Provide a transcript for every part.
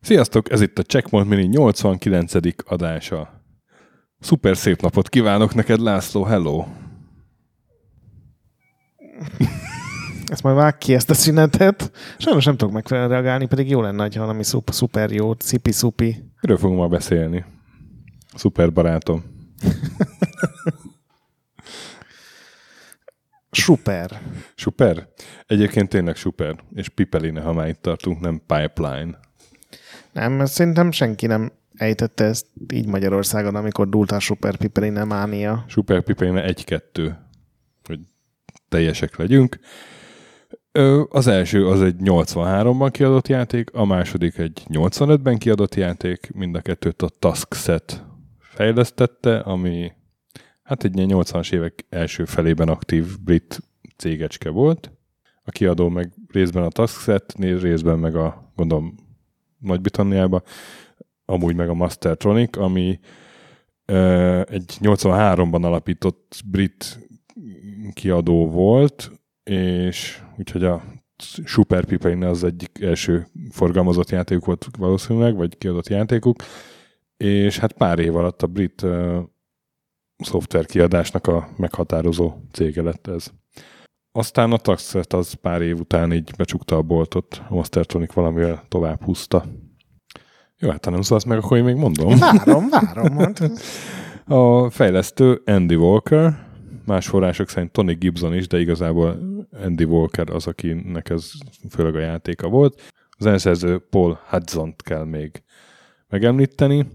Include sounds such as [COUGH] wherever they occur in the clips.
Sziasztok, ez itt a Checkpoint Mini 89. adása. Szuper szép napot kívánok neked, László, hello! Ezt majd vág ki ezt a szünetet. Sajnos nem tudok megfelelően reagálni, pedig jó lenne, ha valami szuper, szuper jó, szipi-szupi. Miről fogunk ma beszélni? Szuper barátom. [LAUGHS] Super. Super? Egyébként tényleg super. És pipeline, ha már itt tartunk, nem pipeline. Nem, mert szerintem senki nem ejtette ezt így Magyarországon, amikor dúlt a Super Pipeline mánia. Super pipeline 1-2, hogy teljesek legyünk. Az első az egy 83-ban kiadott játék, a második egy 85-ben kiadott játék, mind a kettőt a Taskset fejlesztette, ami hát egy ilyen 80-as évek első felében aktív brit cégecske volt. A kiadó meg részben a Taskset, részben meg a, gondolom, Nagy-Britanniába, amúgy meg a Mastertronic, ami ö, egy 83-ban alapított brit kiadó volt, és úgyhogy a Super Pipeline az egyik első forgalmazott játékuk volt valószínűleg, vagy kiadott játékuk, és hát pár év alatt a brit uh, szoftver kiadásnak a meghatározó cége lett ez. Aztán a Taxet az pár év után így becsukta a boltot, a Mastertronic valamivel tovább húzta. Jó, hát ha nem szólsz meg, akkor én még mondom. Várom, várom. Hát, A fejlesztő Andy Walker, más források szerint Tony Gibson is, de igazából Andy Walker az, akinek ez főleg a játéka volt. A zeneszerző Paul hudson kell még megemlíteni,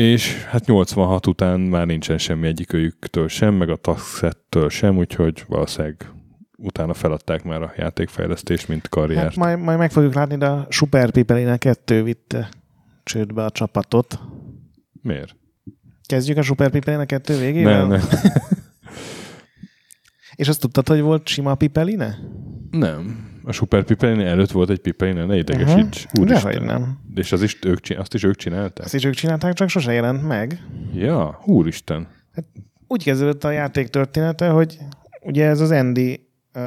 és hát 86 után már nincsen semmi egyikőjüktől sem, meg a Taxettől sem, úgyhogy valószínűleg utána feladták már a játékfejlesztést, mint karriert. hát majd, majd meg fogjuk látni, de a Super Pipeline 2 vitte csődbe a csapatot. Miért? Kezdjük a Super Pipeline 2 végével? Nem, nem. [LAUGHS] És azt tudtad, hogy volt sima Pipeline? nem. A Super Pipeline előtt volt egy Pipeline, ne idegesíts. Uh-huh. Dehogy nem. És az is ők, azt is ők csinálták? Ezt is ők csinálták, csak sose jelent meg. Ja, úristen. úgy kezdődött a játék története, hogy ugye ez az Andy, uh,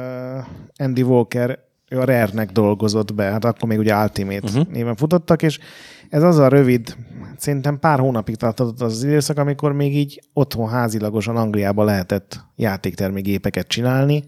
Andy Walker, ő a Rare-nek dolgozott be, hát akkor még ugye Ultimate uh-huh. néven futottak, és ez az a rövid, szerintem pár hónapig tartott az, az időszak, amikor még így otthon házilagosan Angliában lehetett játéktermékgépeket csinálni,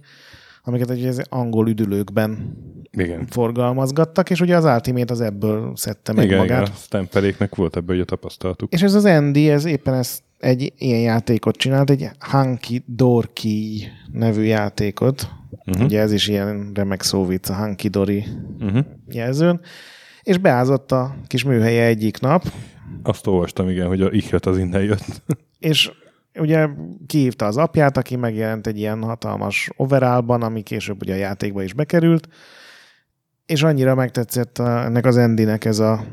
amiket ugye az angol üdülőkben Igen. forgalmazgattak, és ugye az Ultimate az ebből szedte meg igen, magát. igen, a Stamperéknek volt ebből a tapasztalatuk. És ez az Andy, ez éppen ezt egy ilyen játékot csinált, egy Hunky Dorky nevű játékot. Uh-huh. Ugye ez is ilyen remek szóvic, a Hunky Dory Uh-huh. jelzőn. És beázott a kis műhelye egyik nap, Azt olvastam, igen, hogy a ihlet az innen jött. és ugye kihívta az apját, aki megjelent egy ilyen hatalmas overallban, ami később ugye a játékba is bekerült, és annyira megtetszett ennek az Endinek ez a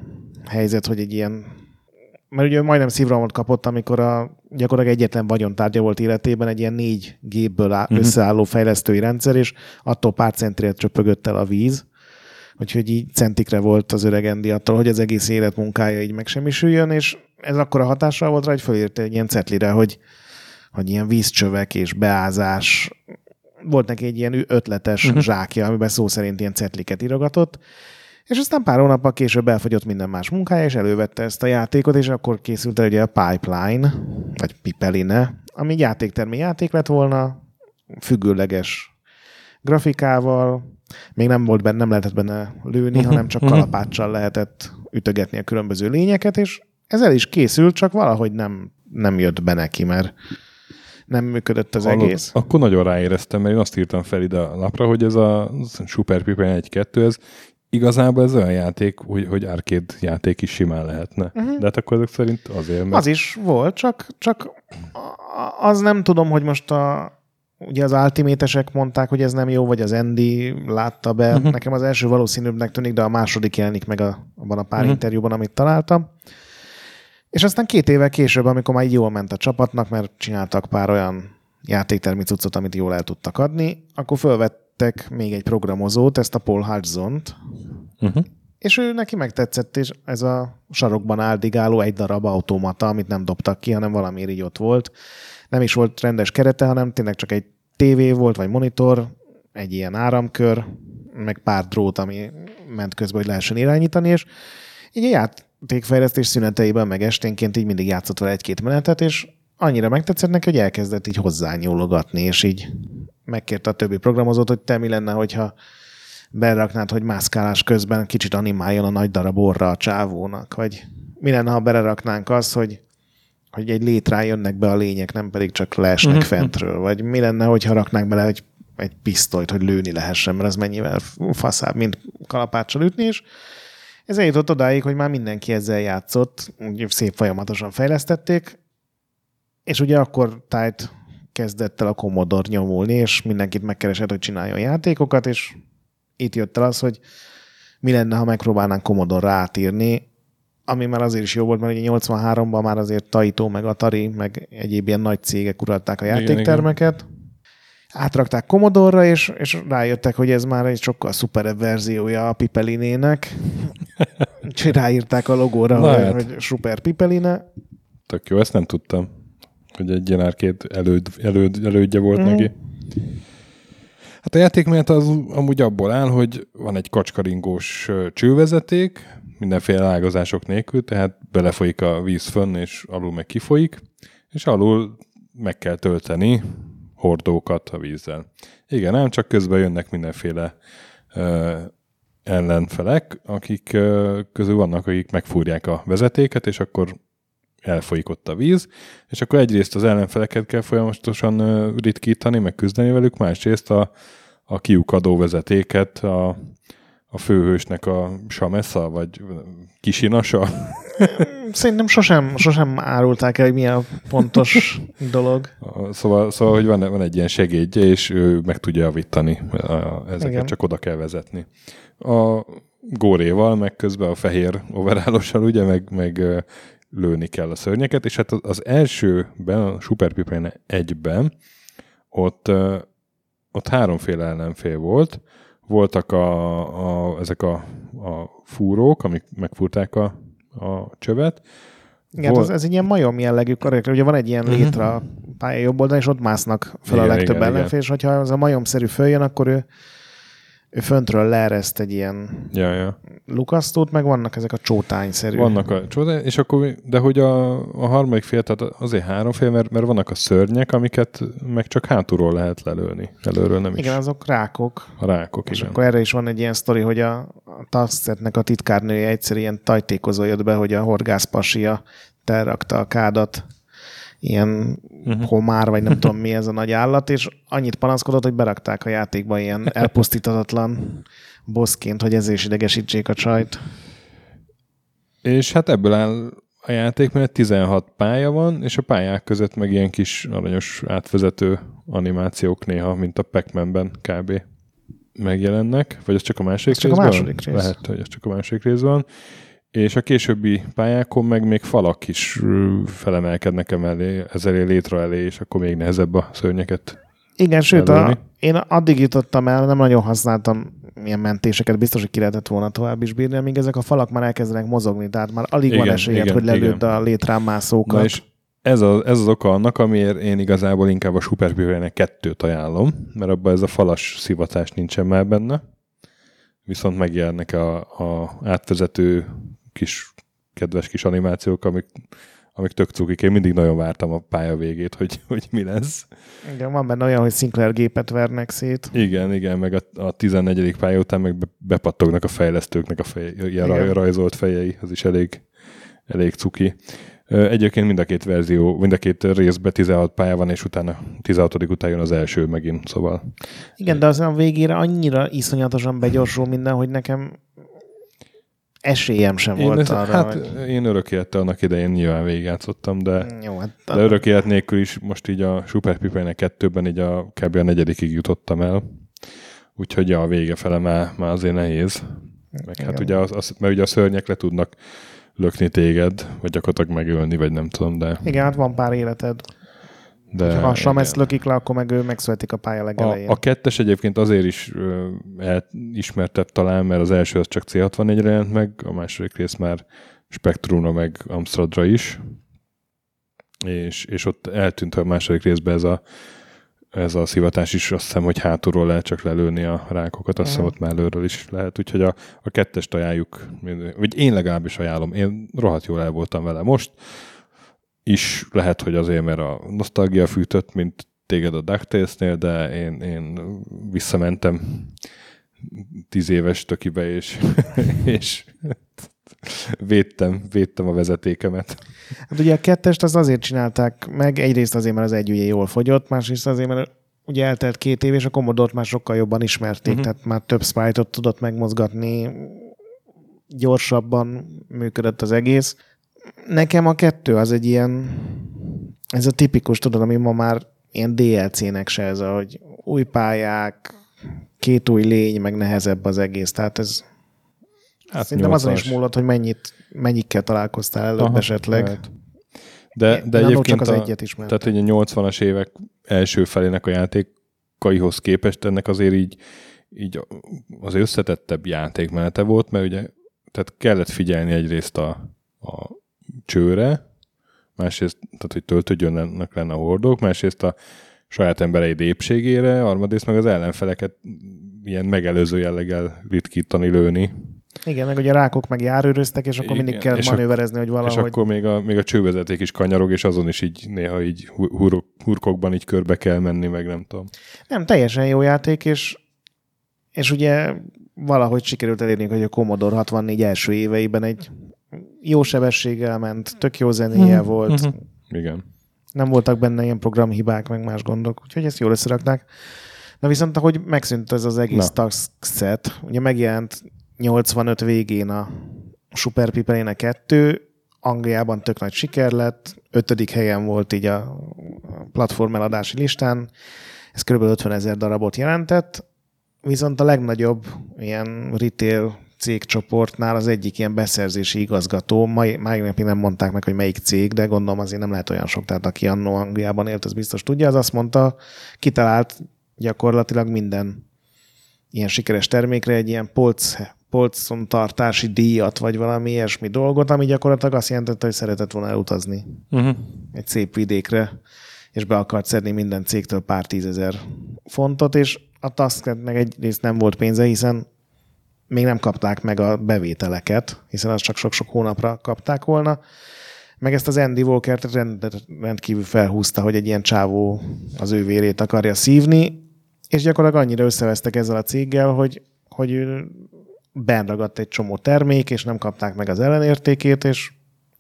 helyzet, hogy egy ilyen mert ugye majdnem szívrohamot kapott, amikor a gyakorlatilag egyetlen vagyontárgya volt életében egy ilyen négy gépből á, Mhm. összeálló fejlesztői rendszer, és attól pár centire csöpögött el a víz. Úgyhogy így centikre volt az öreg Andy attól, hogy az egész életmunkája így megsemmisüljön, és ez akkor a hatással volt rá, hogy fölírta egy ilyen cetlire, hogy, hogy ilyen vízcsövek és beázás. Volt neki egy ilyen ötletes uh-huh. zsákja, amiben szó szerint ilyen cetliket írogatott, és aztán pár hónappal később elfogyott minden más munkája, és elővette ezt a játékot, és akkor készült el ugye a Pipeline, vagy Pipeline, ami játéktermi játék lett volna, függőleges grafikával, még nem volt benne, nem lehetett benne lőni, hanem csak kalapáccsal lehetett ütögetni a különböző lényeket, és ez el is készült, csak valahogy nem, nem jött be neki, mert nem működött az Hallod? egész. Akkor nagyon ráéreztem, mert én azt írtam fel ide a lapra, hogy ez a Super Pipe 1-2, ez igazából ez olyan játék, hogy, hogy arcade játék is simán lehetne. Uh-huh. De hát akkor ezek szerint azért, mert... Az is volt, csak, csak az nem tudom, hogy most a, ugye az ultimate mondták, hogy ez nem jó, vagy az Andy látta be. Uh-huh. Nekem az első valószínűbbnek tűnik, de a második jelenik meg a, abban a pár uh-huh. interjúban, amit találtam. És aztán két évvel később, amikor már így jól ment a csapatnak, mert csináltak pár olyan játéktermi cuccot, amit jól el tudtak adni, akkor fölvettek még egy programozót, ezt a Paul Hudson-t, Uh-huh. És ő neki megtetszett, és ez a sarokban áldigáló egy darab automata, amit nem dobtak ki, hanem valamiért így ott volt. Nem is volt rendes kerete, hanem tényleg csak egy tévé volt, vagy monitor, egy ilyen áramkör, meg pár drót, ami ment közben, hogy lehessen irányítani, és így a játékfejlesztés szüneteiben, meg esténként így mindig játszott vele egy-két menetet, és annyira megtetszett neki, hogy elkezdett így hozzányúlogatni, és így megkérte a többi programozót, hogy te mi lenne, hogyha beraknád, hogy mászkálás közben kicsit animáljon a nagy darab orra a csávónak, vagy mi lenne, ha beleraknánk azt, hogy, hogy egy létrán jönnek be a lények, nem pedig csak leesnek uh-huh. fentről, vagy mi lenne, hogyha raknánk bele egy, egy pisztolyt, hogy lőni lehessen, mert ez mennyivel faszább, mint kalapáccsal ütni, és ez eljutott odáig, hogy már mindenki ezzel játszott, szép folyamatosan fejlesztették, és ugye akkor tájt kezdett el a Commodore nyomulni, és mindenkit megkeresett, hogy csináljon játékokat, és itt jött el az, hogy mi lenne, ha megpróbálnánk Commodore átírni, ami már azért is jó volt, mert ugye 83-ban már azért Taito, meg Atari, meg egyéb ilyen nagy cégek uralták a játéktermeket. Igen, igen. Átrakták Commodore-ra, és, és rájöttek, hogy ez már egy sokkal szuperebb verziója a Pipelinének. [LAUGHS] Úgyhogy ráírták a logóra, hogy, hát. hogy Super Pipeline. Tök jó, ezt nem tudtam, hogy egy ilyen árkét előd, előd, elődje volt mm. neki. Hát a játékmenet az amúgy abból áll, hogy van egy kacskaringós csővezeték, mindenféle ágazások nélkül, tehát belefolyik a víz fönn, és alul meg kifolyik, és alul meg kell tölteni hordókat a vízzel. Igen, nem csak közben jönnek mindenféle ö, ellenfelek, akik ö, közül vannak, akik megfúrják a vezetéket, és akkor elfolyik ott a víz, és akkor egyrészt az ellenfeleket kell folyamatosan ritkítani, meg küzdeni velük, másrészt a, a kiukadó vezetéket, a, a főhősnek a samesza, vagy kisinasa? Szerintem sosem, sosem árulták el, hogy mi a pontos dolog. Szóval, szóval hogy van, van egy ilyen segédje, és ő meg tudja javítani ezeket, Igen. csak oda kell vezetni. A góréval, meg közben a fehér overállossal, ugye, meg, meg lőni kell a szörnyeket, és hát az elsőben, a Super 1-ben ott, ott háromféle ellenfél volt. Voltak a, a, ezek a, a fúrók, amik megfúrták a, a csövet. Igen, Vol... ez, ez egy ilyen majom jellegű korrekt. Ugye van egy ilyen uh-huh. létra pálya jobb oldalon, és ott másznak fel igen, a legtöbb igen, ellenfél, és hogyha az a majomszerű följön, akkor ő ő föntről leereszt egy ilyen ja, ja. lukasztót, meg vannak ezek a csótányszerű. Vannak a csótány, és akkor, de hogy a, a harmadik fél, tehát azért három fél, mert, mert vannak a szörnyek, amiket meg csak hátulról lehet lelőni. Előről nem igen, is. azok rákok. A rákok, és igen. akkor erre is van egy ilyen sztori, hogy a, a Tassetnek a titkárnője egyszer ilyen tajtékozó jött be, hogy a horgászpasia telrakta a kádat ilyen uh-huh. homár, vagy nem [LAUGHS] tudom mi ez a nagy állat, és annyit panaszkodott, hogy berakták a játékba ilyen elpusztítatatlan bossként, hogy ezért is idegesítsék a csajt. És hát ebből áll a játék, mert 16 pálya van, és a pályák között meg ilyen kis aranyos átvezető animációk néha, mint a pac kb. megjelennek, vagy ez csak a második ez rész? Csak a második rész. Lehet, hogy ez csak a második rész van és a későbbi pályákon meg még falak is felemelkednek emelé, ezzel létre elé, és akkor még nehezebb a szörnyeket Igen, sőt, a, én addig jutottam el, nem nagyon használtam ilyen mentéseket, biztos, hogy ki lehetett volna tovább is bírni, amíg ezek a falak már elkezdenek mozogni, tehát már alig igen, van esélyed, igen, hogy lelőd igen. a létrán mászókat. Na és ez, a, ez az oka annak, amiért én igazából inkább a Super kettőt ajánlom, mert abban ez a falas szivatás nincsen már benne, viszont megjelennek a, a átvezető kis kedves kis animációk, amik, amik tök cukik. Én mindig nagyon vártam a pálya végét, hogy, [LAUGHS] hogy mi lesz. Igen, van benne olyan, hogy Sinclair gépet vernek szét. Igen, igen, meg a, a 14. pálya után meg bepattognak a fejlesztőknek a fej, ilyen igen. rajzolt fejei, az is elég, elég cuki. Egyébként mind a két verzió, mind a két részben 16 pálya van, és utána 16. után jön az első megint, szóval. Igen, de az a végére annyira iszonyatosan begyorsul minden, hogy nekem esélyem sem én volt ez, arra. Hát hogy... én örök élete annak idején nyilván végigjátszottam, de, Jó, hát de örök élet nélkül is most így a Super Pipeline kettőben így a kb. a negyedikig jutottam el. Úgyhogy a vége fele már, már azért nehéz. Meg hát ugye az, az, mert ugye a szörnyek le tudnak lökni téged, vagy gyakorlatilag megölni, vagy nem tudom, de... Igen, hát van pár életed. De Ha a Samet igen. lökik le, akkor meg ő megszületik a pálya legelején. A, a kettes egyébként azért is ö, talán, mert az első az csak C64-re jelent meg, a második rész már Spectrumra meg Amstradra is, és, és ott eltűnt a második részben ez a, ez a szivatás is, azt hiszem, hogy hátulról lehet csak lelőni a rákokat, azt hiszem ott már előről is lehet, úgyhogy a, a kettest ajánljuk, vagy én legalábbis ajánlom, én rohadt jól el voltam vele. Most, is lehet, hogy azért, mert a nosztalgia fűtött, mint téged a DuckTales-nél, de én, én visszamentem tíz éves tökibe, és, [LAUGHS] és védtem, védtem a vezetékemet. Hát ugye a kettest az azért csinálták meg, egyrészt azért, mert az egy ugye jól fogyott, másrészt azért, mert ugye eltelt két év, és a Commodore-t már sokkal jobban ismerték, uh-huh. tehát már több sprite-ot tudott megmozgatni, gyorsabban működött az egész. Nekem a kettő az egy ilyen, ez a tipikus, tudod, ami ma már ilyen DLC-nek se ez, hogy új pályák, két új lény, meg nehezebb az egész. Tehát ez hát szerintem azon is 80-as. múlott, hogy mennyit, mennyikkel találkoztál előbb Aha, esetleg. lehet. De, Én de annól egyébként csak az a, egyet ismertem. tehát hogy a 80-as évek első felének a játékaihoz képest ennek azért így, így az összetettebb játékmenete volt, mert ugye tehát kellett figyelni egyrészt a, a csőre, másrészt, tehát hogy töltődjönnek lenne a hordók, másrészt a saját embereid épségére, harmadrészt meg az ellenfeleket ilyen megelőző jelleggel ritkítani, lőni. Igen, meg ugye a rákok meg járőröztek, és akkor Igen, mindig és manőverezni, hogy És valahogy... akkor még a, még a csővezeték is kanyarog, és azon is így néha így hu- hurok, hurkokban így körbe kell menni, meg nem tudom. Nem, teljesen jó játék, és, és ugye valahogy sikerült elérni, hogy a Commodore 64 első éveiben egy jó sebességgel ment, tök jó zenéje Mhm, volt, mhm. Igen. nem voltak benne ilyen programhibák, meg más gondok, úgyhogy ezt jól összerakták. Na viszont, ahogy megszűnt ez az egész task set, ugye megjelent 85 végén a Super Piperine 2, Angliában tök nagy siker lett, ötödik helyen volt így a platform eladási listán, ez kb. 50 ezer darabot jelentett, viszont a legnagyobb ilyen retail cégcsoportnál az egyik ilyen beszerzési igazgató, mai, mai napig nem mondták meg, hogy melyik cég, de gondolom azért nem lehet olyan sok, tehát aki annó Angliában élt, az biztos tudja, az azt mondta, kitalált gyakorlatilag minden ilyen sikeres termékre egy ilyen polc, polcon tartási díjat, vagy valami ilyesmi dolgot, ami gyakorlatilag azt jelentette, hogy szeretett volna elutazni Uh-huh. egy szép vidékre, és be akart szedni minden cégtől pár tízezer fontot, és a Tasknet egyrészt nem volt pénze, hiszen még nem kapták meg a bevételeket, hiszen az csak sok-sok hónapra kapták volna. Meg ezt az Andy Walker-t rend, rendkívül felhúzta, hogy egy ilyen csávó az ő vérét akarja szívni, és gyakorlatilag annyira összevesztek ezzel a céggel, hogy, hogy benragadt egy csomó termék, és nem kapták meg az ellenértékét, és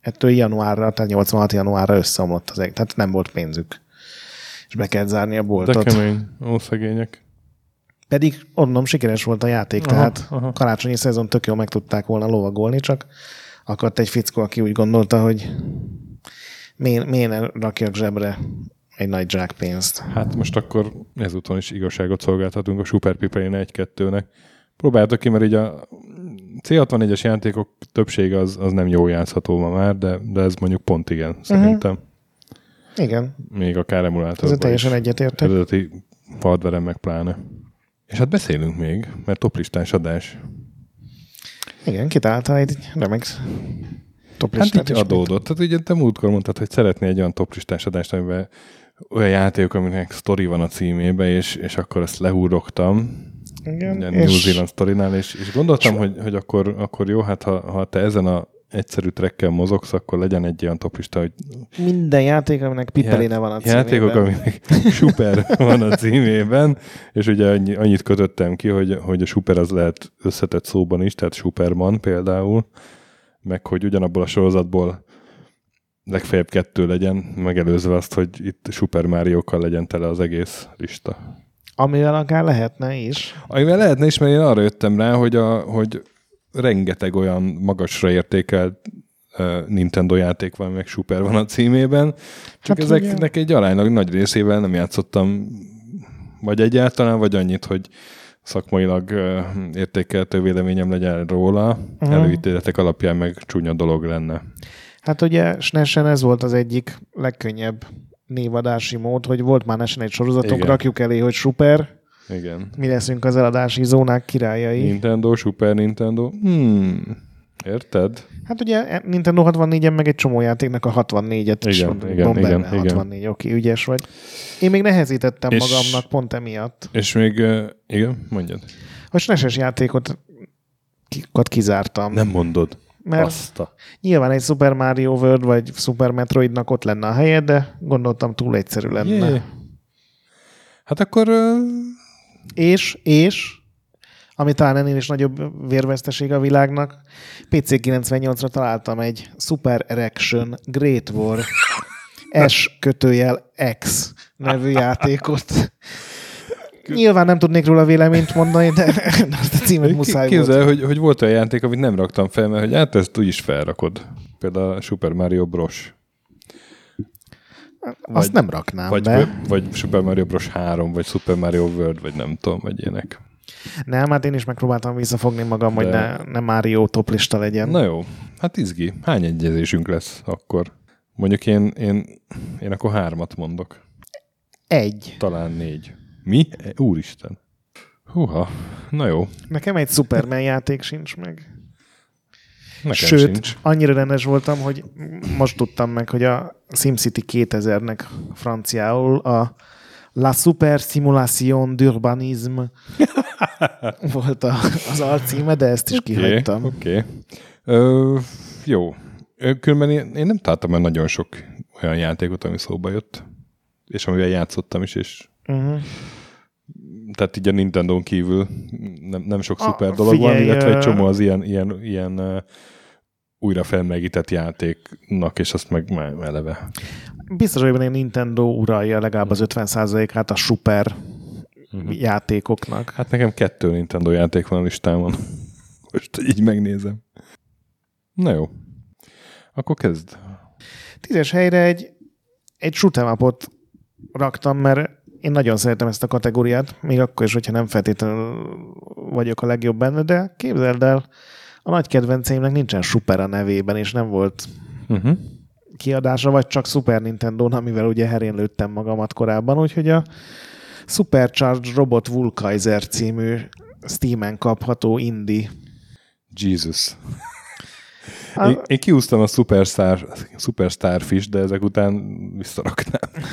ettől januárra, tehát 86 januárra összeomlott az egész, tehát nem volt pénzük. És be kellett zárni a De boltot. kemény, ó, szegények. Pedig onnan sikeres volt a játék, Aha, tehát aha. karácsonyi szezon tök jól meg tudták volna lovagolni, csak akadt egy fickó, aki úgy gondolta, hogy miért, miért ne rakjak zsebre egy nagy zsákpénzt. Hát most akkor ezúton is igazságot szolgáltatunk a Super Piperine 1-2-nek. Próbáltak ki, mert így a C64-es játékok többsége az, az nem jól játszható ma már, de, de ez mondjuk pont igen, szerintem. Igen, Még akár ezzel emulátorban teljesen is. egyetértek. Eredeti hardveren meg pláne. És hát beszélünk még, mert toplistás adás. Igen, kitalálta egy remek Hát toplistát. így is. adódott. Tehát ugye te múltkor mondtad, hogy szeretné egy olyan toplistás adást, amiben olyan játékok, aminek sztori van a címébe, és, és akkor ezt lehúrogtam. Igen, Ugye és New Zealand sztorinál, és, és gondoltam, hogy, hogy akkor, akkor jó, hát ha, ha te ezen a egyszerű trekkel mozogsz, akkor legyen egy olyan toplista, hogy minden játék, aminek pipeléne van a címében. játékok, aminek [LAUGHS] super van a címében, és ugye annyi, annyit kötöttem ki, hogy, hogy a super az lehet összetett szóban is, tehát Superman például, meg hogy ugyanabból a sorozatból legfeljebb kettő legyen, megelőzve azt, hogy itt Super Mario-kkal legyen tele az egész lista. Amivel akár lehetne is. Amivel lehetne is, mert én arra jöttem rá, hogy, a, hogy rengeteg olyan magasra értékelt uh, Nintendo játék van, meg Super van a címében, csak Hát ugye- ezeknek egy aránylag nagy részével nem játszottam vagy egyáltalán, vagy annyit, hogy szakmailag uh, értékeltő véleményem legyen róla, uh-huh. előítéletek alapján meg csúnya dolog lenne. Hát ugye SNES-en ez volt az egyik legkönnyebb névadási mód, hogy volt már nesen egy sorozatunk, Igen. rakjuk elé, hogy super, Igen. mi leszünk az eladási zónák királyai. Nintendo, Super Nintendo. Hmm. Érted? Hát ugye Nintendo 64-en meg egy csomó játéknak a 64-et is Igen, mondom, igen, van igen, benne, igen. 64, oké, ügyes vagy. Én még nehezítettem És- magamnak pont emiatt, És még, uh, igen, mondjad. hogy SNES-es játékot kizártam. Nem mondod. mert Azt a... nyilván egy Super Mario World vagy Super Metroidnak ott lenne a helye, de gondoltam túl egyszerű lenne. Yeah. Hát akkor uh, És, és, ami talán ennél is nagyobb vérveszteség a világnak, PC98-ra találtam egy Super Erection Great War S kötőjel X nevű játékot. Nyilván nem tudnék róla véleményt mondani, de [LAUGHS] de azt a címet muszáj volt. képzel, hogy, hogy volt olyan játék, amit nem raktam fel, mert hogy hát ezt úgyis felrakod. Például a Super Mario Bros. Azt nem raknám Vagy, be. vagy Super Mario Bros. 3, vagy Super Mario World, vagy nem tudom, vagy ilyenek. Nem, hát én is megpróbáltam visszafogni magam, hogy De- ne, ne Mario toplista legyen. Na jó, hát izgi. Hány egyezésünk lesz akkor? Mondjuk én, én, én akkor hármat mondok. Egy. Talán négy. Mi? Úristen. Húha, na jó. Nekem egy Superman játék sincs meg. Nekem Sőt, sincs. annyira rendes voltam, hogy most tudtam meg, hogy a SimCity 2000-nek franciául a La Super Simulation d'Urbanisme [LAUGHS] volt a, az alcíme, de ezt is Oké, kihagytam. Oké. Ö, Jó. Különben én, én nem találtam már nagyon sok olyan játékot, ami szóba jött. És amivel játszottam is, és Uh-huh. tehát így a Nintendo-n kívül nem, nem sok A- szuper dolog van, figyelj, illetve egy csomó az ilyen, ilyen, ilyen újra felmelegített játéknak, és azt meg eleve. Biztos, hogy a Nintendo uralja legalább az 50%-át a super Uh-huh. játékoknak. Hát nekem kettő Nintendo játék van a listámon. [LAUGHS] Most így megnézem. Na jó. Akkor kezd. Tízes helyre egy, egy shoot'em raktam, mert én nagyon szeretem ezt a kategóriát, még akkor is, hogyha nem feltétlenül vagyok a legjobb benne, de képzeld el, a nagy kedvenceimnek nincsen super a nevében, és nem volt Uh-huh. kiadása, vagy csak Super nintendo amivel ugye herén lőttem magamat korábban, úgyhogy a Supercharged Robot Vulkaiser című Steam-en kapható indie. Jesus. A- Én, én kiúztam a Superstar, Superstarfish, de ezek után visszaraknám.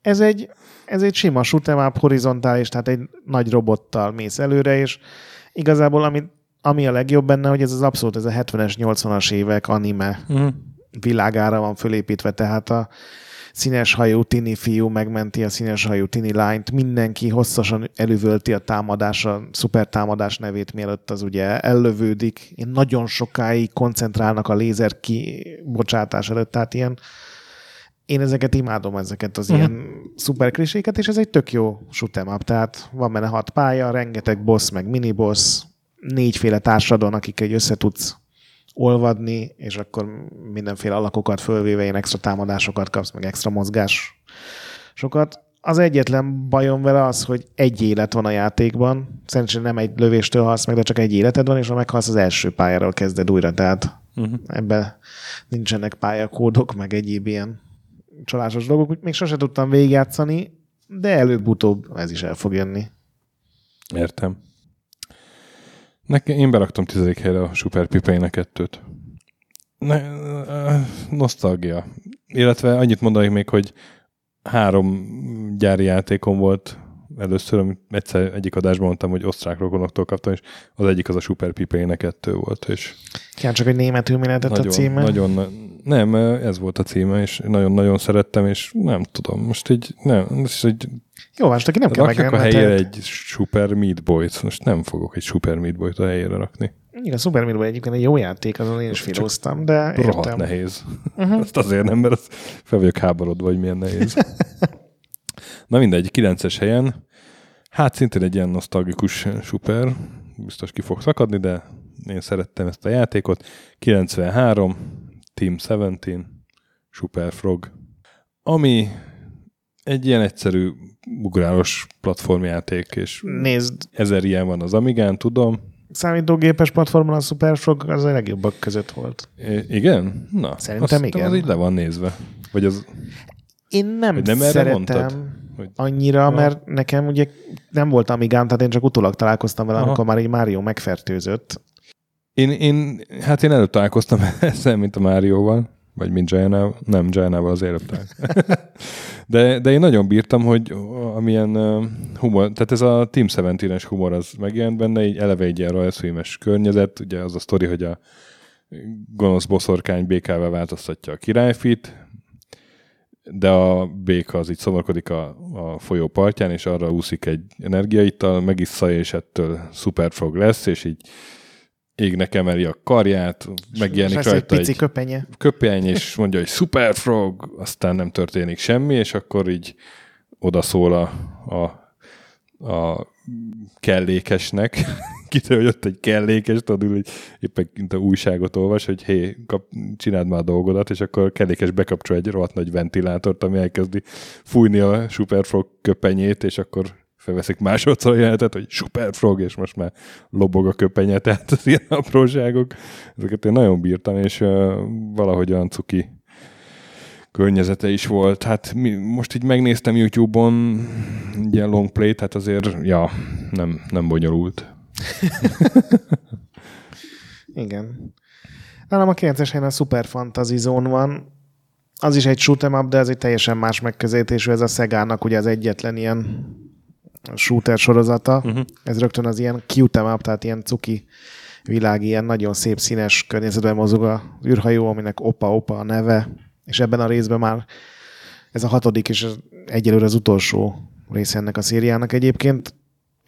Ez egy, ez egy sima shoot'em horizontális, tehát egy nagy robottal mész előre, és igazából ami, ami a legjobb benne, hogy ez az abszolút ez a 70-es, 80-as évek anime Uh-huh. világára van fölépítve, tehát a színes hajú tini fiú megmenti a színes hajú tini lányt, mindenki hosszasan elüvölti a támadás, a szuper támadás nevét, mielőtt az ugye ellövődik. Én nagyon sokáig koncentrálnak a lézer kibocsátás előtt, tehát ilyen én ezeket imádom, ezeket az Mhm. ilyen szuper kliséket, és ez egy tök jó shoot'em up, tehát van benne hat pálya, rengeteg boss, meg miniboss, négyféle társadon, akikkel össze tudsz olvadni, és akkor mindenféle alakokat fölvéve ilyen extra támadásokat kapsz, meg extra mozgás sokat. Az egyetlen bajom vele az, hogy egy élet van a játékban. Szerencsére nem egy lövéstől halsz meg, de csak egy életed van, és ha meghalsz, az első pályáról kezded újra. Tehát Uh-huh. ebben nincsenek pályakódok, meg egyéb ilyen csalásos dolgok. Úgy Még sose tudtam végigjátszani, de előbb-utóbb ez is el fog jönni. Értem. Nekem, én beraktam tizedik helyre a Super Pipeinek kettőt. Ne, ö, nosztalgia. Illetve annyit mondanék még, hogy három gyári játékom volt először, amit egyszer egyik adásban mondtam, hogy osztrák rokonoktól kaptam, és az egyik az a Super Pipeinek kettő volt, és Kár csak, hogy németül mi lehetett a címe. nagyon, nem, ez volt a címe, és nagyon-nagyon szerettem, és nem tudom, most így, nem, most így Jó, most aki nem kell rakjak a helyére hát egy Super Meat Boy-t, most nem fogok egy Super Meat Boy-t a helyére rakni. Igen, a Super Meat Boy egyébként egy jó játék, azon én is filóztam, de Rohadt értem. nehéz. [LAUGHS] Uh-huh. Azt azért nem, mert az fel vagyok háborodva, hogy milyen nehéz. [LAUGHS] Na mindegy, 9-es helyen. Hát szintén egy ilyen nosztalgikus super, biztos ki fog szakadni, de én szerettem ezt a játékot. 93, Team 17, Super Frog, ami egy ilyen egyszerű ugrálós platformjáték, és Nézd, ezer ilyen van az Amigán, tudom. számítógépes platformon a Super Frog az a legjobbak között volt. I- igen? Na, Szerintem azt, igen. Az így le van nézve. Vagy az... Én nem, nem erre szeretem mondtad? Hogy- annyira, Ja. mert nekem ugye nem volt Amigám, tehát én csak utólag találkoztam vele, Aha. amikor már egy Mario megfertőzött. Én, én, hát én előtt találkoztam [LAUGHS] ezzel, mint a Márióval, vagy mint Gianával, nem Gianával az előbb [LAUGHS] de, de én nagyon bírtam, hogy amilyen humor, tehát ez a Team 17-es humor az megjelent benne, így eleve egy ilyen rajzfilmes környezet, ugye az a sztori, hogy a gonosz boszorkány békával változtatja a királyfit, de a béka az így szomorkodik a, a folyó partján, és arra úszik egy energiaittal, megissza, és ettől szuperfrog lesz, és így égnek emeli a karját, és megjelenik egy rajta pici egy köpenye. köpeny, és mondja, hogy Superfrog, aztán nem történik semmi, és akkor így odaszól a, a, a kellékesnek, hogy ott egy kellékes, tudod, hogy éppen mint a újságot olvas, hogy hé, kap, csináld már a dolgodat, és akkor kellékes bekapcsol egy rohadt nagy ventilátort, ami elkezdi fújni a Superfrog köpenyét, és akkor felveszik másodszor a jelenetet, hogy Superfrog, és most már lobog a köpenye, [LAUGHS] tehát az ilyen apróságok, ezeket én nagyon bírtam, és uh, valahogy olyan cuki környezete is volt. Hát mi, most így megnéztem YouTube-on ilyen long play, tehát azért, ja, nem, nem bonyolult. Igen. Nálam a 9-es helyen a Super Fantasy Zone van. Az is egy shoot'em up, de ez egy teljesen más megközelítésű. Ez a Szegának ugye az egyetlen ilyen shooter sorozata. Uh-huh. Ez rögtön az ilyen cute up, tehát ilyen cuki világ, ilyen nagyon szép színes környezetben mozog az űrhajó, aminek Opa Opa a neve, és ebben a részben már ez a hatodik és egyelőre az utolsó része ennek a szériának egyébként,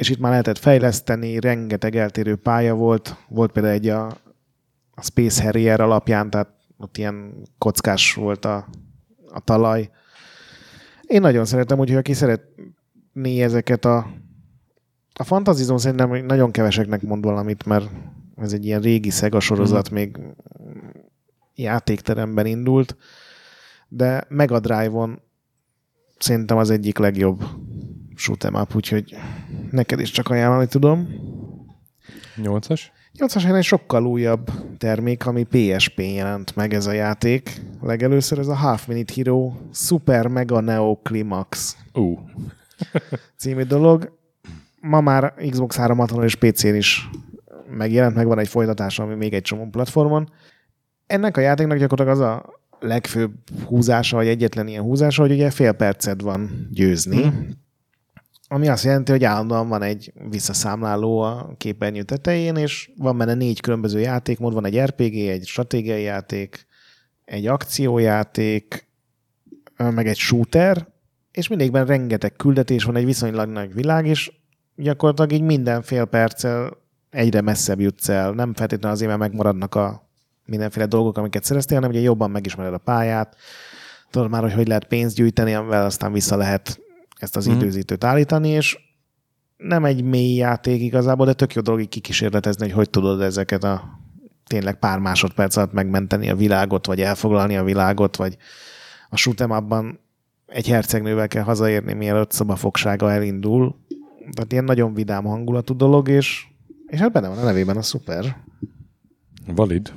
és itt már lehetett fejleszteni, rengeteg eltérő pálya volt, volt például egy a, a Space Harrier alapján, tehát ott ilyen kockás volt a, a talaj. Én nagyon szeretem, úgyhogy aki szeretné ezeket a a Fantasy Zone szerintem nagyon keveseknek mond valamit, mert ez egy ilyen régi Sega sorozat, mm. még játékteremben indult, de Mega Drive-on szerintem az egyik legjobb shoot'em up, úgyhogy neked is csak ajánlani tudom. Nyolcas? 8-as helyen egy sokkal újabb termék, ami PSP-n jelent meg ez a játék. Legelőször ez a Half Minute Hero Super Mega Neo Climax Ú, című dolog. Ma már Xbox 360 és PC-n is megjelent, meg van egy folytatása, ami még egy csomó platformon. Ennek a játéknak gyakorlatilag az a legfőbb húzása, vagy egyetlen ilyen húzása, hogy ugye fél percet van győzni, mm. Ami azt jelenti, hogy állandóan van egy visszaszámláló a képernyő tetején, és van benne négy különböző játékmód, van egy RPG, egy stratégiai játék, egy akciójáték, meg egy shooter, és mindegyikben rengeteg küldetés van, egy viszonylag nagy világ, és gyakorlatilag így minden fél perccel egyre messzebb jutsz el. Nem feltétlenül azért, mert megmaradnak a mindenféle dolgok, amiket szereztél, hanem ugye jobban megismered a pályát, tudod már, hogy hogy lehet pénzt gyűjteni, amivel aztán vissza lehet ezt az Mhm. időzítőt állítani, és nem egy mély játék igazából, de tök jó dolog így kikísérletezni, hogy hogy tudod ezeket a tényleg pár másodperc alatt megmenteni a világot, vagy elfoglalni a világot, vagy a shoot'em abban egy hercegnővel kell hazaérni, mielőtt szobafogsága elindul. Tehát ilyen nagyon vidám hangulatú dolog, és, és hát benne van a nevében a szuper. valid.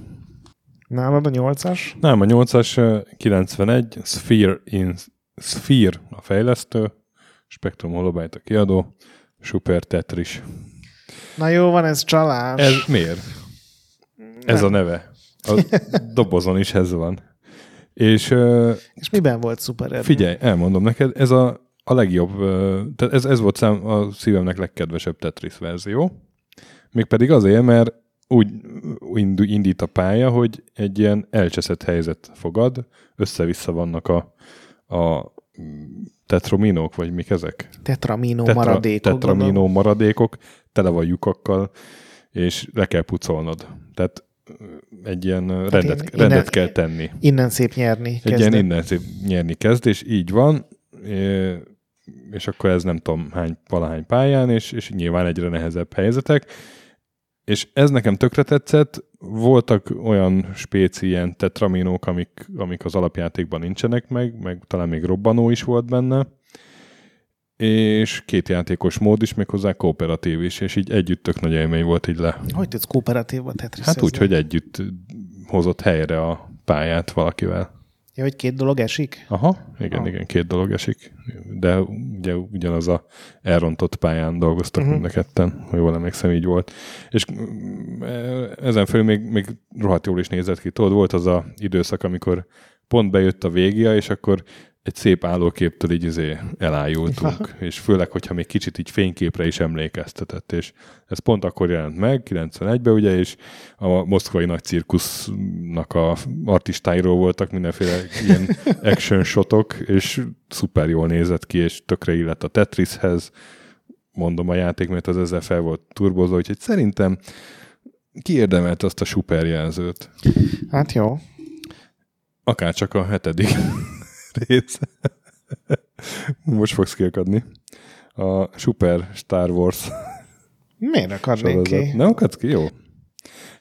Nálad a nyolcas? Nem, a 8-as ö, 91, Sphere, in, Sphere a fejlesztő, Spectrum Holobyte a kiadó, Super Tetris. Na jó, van ez csalás. Ez miért? Ez a neve. A dobozon is ez van. És És miben volt szuper figyelj, elmondom neked, ez a, a legjobb, tehát ez, ez volt szám, a szívemnek legkedvesebb Tetris verzió. Mégpedig azért, mert úgy ind- indít a pálya, hogy egy ilyen elcseszett helyzet fogad, össze-vissza vannak a, a tetrominók, vagy mik ezek? Tetramino Tetra, maradékok. Tetramino gondolom. maradékok, tele van lyukakkal, és le kell pucolnod. Tehát egy ilyen hát rendet, innen- rendet kell tenni. Innen szép nyerni. Egy ilyen innen szép nyerni kezd, és így van, és akkor ez nem tudom hány, valahány pályán, és, és nyilván egyre nehezebb helyzetek. És ez nekem tökre tetszett, voltak olyan spéci ilyen tetraminók, amik, amik az alapjátékban nincsenek meg, meg talán még robbanó is volt benne, és két játékos mód is, méghozzá kooperatív is, és így együtt tök nagy élmény volt így le. Hogy tudsz kooperatívban tetris Hát úgy, hogy együtt hozott helyre a pályát valakivel. Ja, hogy két dolog esik? Aha, igen, Ah. igen, két dolog esik. De ugye ugyanaz a elrontott pályán dolgoztak uh-huh. mind a ketten, ha jól emlékszem, így volt. És mm, ezen felül még, még rohadt jól is nézett ki. Tudod, volt az a időszak, amikor pont bejött a végia, és akkor egy szép állóképtől így izé elájultunk, [LAUGHS] és főleg, hogyha még kicsit így fényképre is emlékeztetett, és ez pont akkor jelent meg, 91-ben ugye, és a moszkvai nagy cirkusznak a artistáiról voltak mindenféle ilyen [LAUGHS] action shotok, és szuper jól nézett ki, és tökre illett a Tetrishez, mondom a játék, mert az ezzel fel volt turbozva, úgyhogy szerintem kiérdemelt azt a superjelzőt. Hát jó. Akár csak a hetedik rész. [LAUGHS] Most fogsz kiakadni. A Super Star Wars Miért akarnék sorozat. ki? Nem akadsz ki? Jó.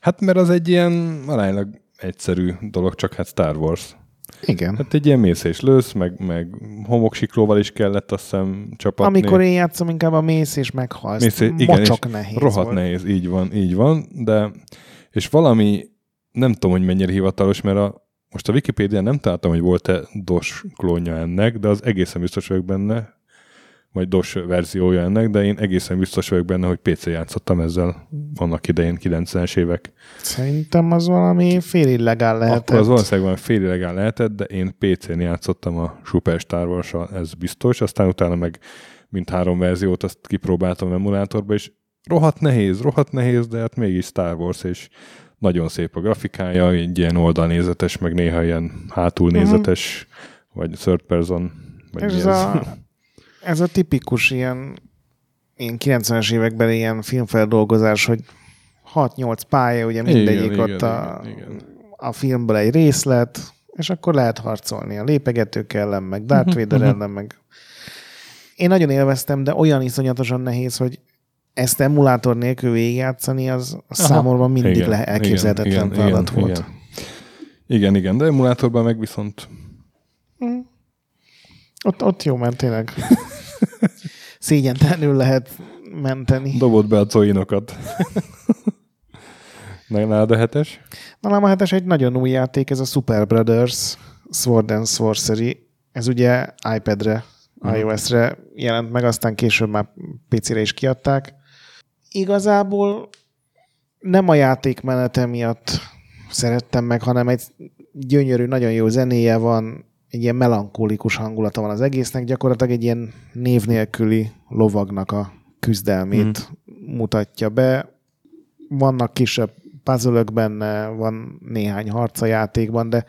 Hát mert az egy ilyen aránylag egyszerű dolog, csak hát Star Wars. Igen. Hát egy ilyen mész és lősz, meg, meg homoksiklóval is kellett azt hiszem csapatni. Amikor én játszom, inkább a mész és meghalsz. Mész, igen, Mocsok és nehéz Rohadt volt. nehéz, így van, így van, de és valami, nem tudom, hogy mennyire hivatalos, mert a, most a Wikipédián nem találtam, hogy volt-e DOS klónja ennek, de az egészen biztos vagyok benne, vagy DOS verziója ennek, de én egészen biztos vagyok benne, hogy PC játszottam ezzel annak idején, 90-es évek. Szerintem az valami fél illegál lehetett. Akkor az valószínűleg van félilegál lehetett, de én PC-n játszottam a Super Star wars ez biztos, aztán utána meg mint három verziót azt kipróbáltam emulátorba, és rohadt nehéz, rohadt nehéz, de hát mégis Star Wars, és nagyon szép a grafikája, egy ilyen oldalnézetes, meg néha ilyen hátulnézetes, vagy third person, vagy ez ez. a, ez a tipikus ilyen, ilyen 90-es években ilyen filmfeldolgozás, hogy 6-8 pálya, ugye mindegyik Igen, ott igen, a, igen, igen. a filmből egy részlet, és akkor lehet harcolni a lépegetők ellen, meg Darth Vader ellen, meg... Én nagyon élveztem, de olyan iszonyatosan nehéz, hogy ezt emulátor nélkül végigjátszani, az Aha. számomra mindig Igen, le elképzelhetetlen igen, feladat igen, volt. Igen. igen, igen, de emulátorban meg viszont Ott, ott jó, mert tényleg [LAUGHS] szégyentelenül lehet menteni. dobott be a coinokat. Nálad a hetes? Nálam a hetes egy nagyon új játék, ez a Super Brothers Sword and Sorcery. Ez ugye iPad-re, iOS-re jelent meg, aztán később már PC-re is kiadták. Igazából nem a játékmenete miatt szerettem meg, hanem egy gyönyörű, nagyon jó zenéje van, egy ilyen melankólikus hangulata van az egésznek, gyakorlatilag egy ilyen név nélküli lovagnak a küzdelmét mm. mutatja be. Vannak kisebb puzzle benne, van néhány harc a játékban, de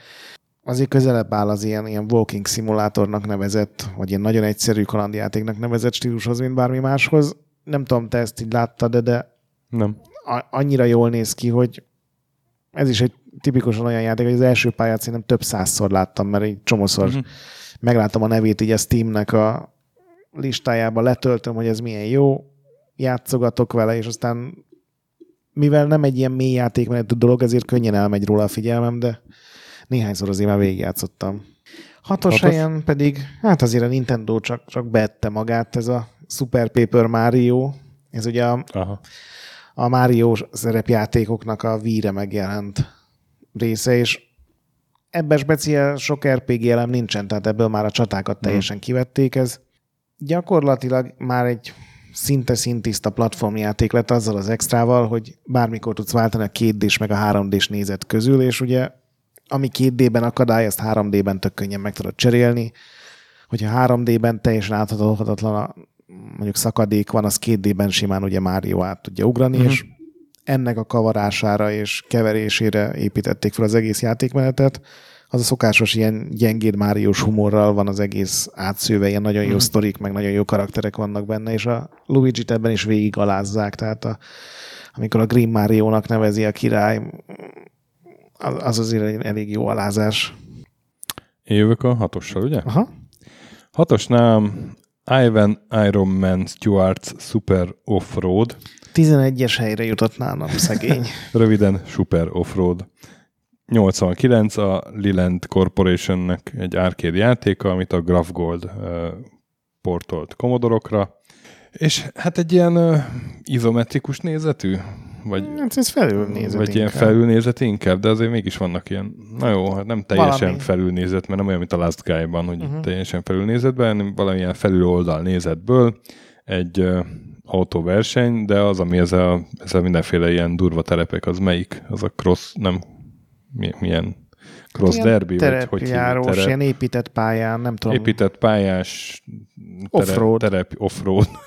azért közelebb áll az ilyen, ilyen walking szimulátornak nevezett, vagy ilyen nagyon egyszerű kalandjátéknak nevezett stílushoz, mint bármi máshoz. Nem tudom, te ezt így láttad, de Nem. a- annyira jól néz ki, hogy ez is egy tipikusan olyan játék, hogy az első pályát szerintem több százszor láttam, mert egy csomószor uh-huh. megláttam a nevét így a Steamnek a listájába, letöltöm, hogy ez milyen jó, játszogatok vele, és aztán mivel nem egy ilyen mély játékmenetű dolog, ezért könnyen elmegy róla a figyelmem, de néhányszor azért már végigjátszottam. Hatos, Hatos? helyen pedig, hát azért a Nintendo csak, csak beette magát, ez a Super Paper Mario, ez ugye a Aha. a Mario szerepjátékoknak a víre megjelent része, és ebben speciál sok RPG elem nincsen, tehát ebből már a csatákat teljesen kivették. Ez gyakorlatilag már egy szinte szintiszta platformjáték lett azzal az extrával, hogy bármikor tudsz váltani a 2D-s meg a 3D-s nézet közül, és ugye ami 2D-ben akadály, azt 3D-ben tök könnyen meg tudod cserélni. Hogyha 3D-ben teljesen áthatatlan a mondjuk szakadék van, az 2D-ben simán ugye Mario át tudja ugrani, uh-huh. és ennek a kavarására és keverésére építették fel az egész játékmenetet. Az a szokásos ilyen gyengéd Máriós humorral van az egész átszőve, ilyen nagyon jó sztorik, meg nagyon jó karakterek vannak benne, és a Luigi-t ebben is végig alázzák, tehát a, amikor a Green Mario-nak nevezi a király, az az azért elég jó alázás. Én jövök a hatossal, ugye? Aha. Hatosnál Ivan Iron Man Stewart's Super Off-Road, 11-es helyre jutott nálam, szegény. [LAUGHS] röviden Super Off-Road. 89 a Liland Corporationnek egy arcade játéka, amit a Graph Gold uh, portolt Commodore-okra, és hát egy ilyen uh, izometrikus nézetű Vagy, Hát ez felülnézet vagy ilyen inkább. felülnézet inkább, de azért mégis vannak ilyen, na jó, hát nem teljesen Valami. felülnézet, mert nem olyan, mint a Last Guy-ban, hogy uh-huh. teljesen felülnézetben, hanem valamilyen felüloldal nézetből egy uh, autóverseny, de az, ami ez a, ez a mindenféle ilyen durva terepek, az melyik? Az a cross, nem, mi, milyen cross Ilyen derby, vagy hogy hívják? Terep, ilyen épített pályán, nem tudom. épített pályás Offroad. terep, offroad. [LAUGHS]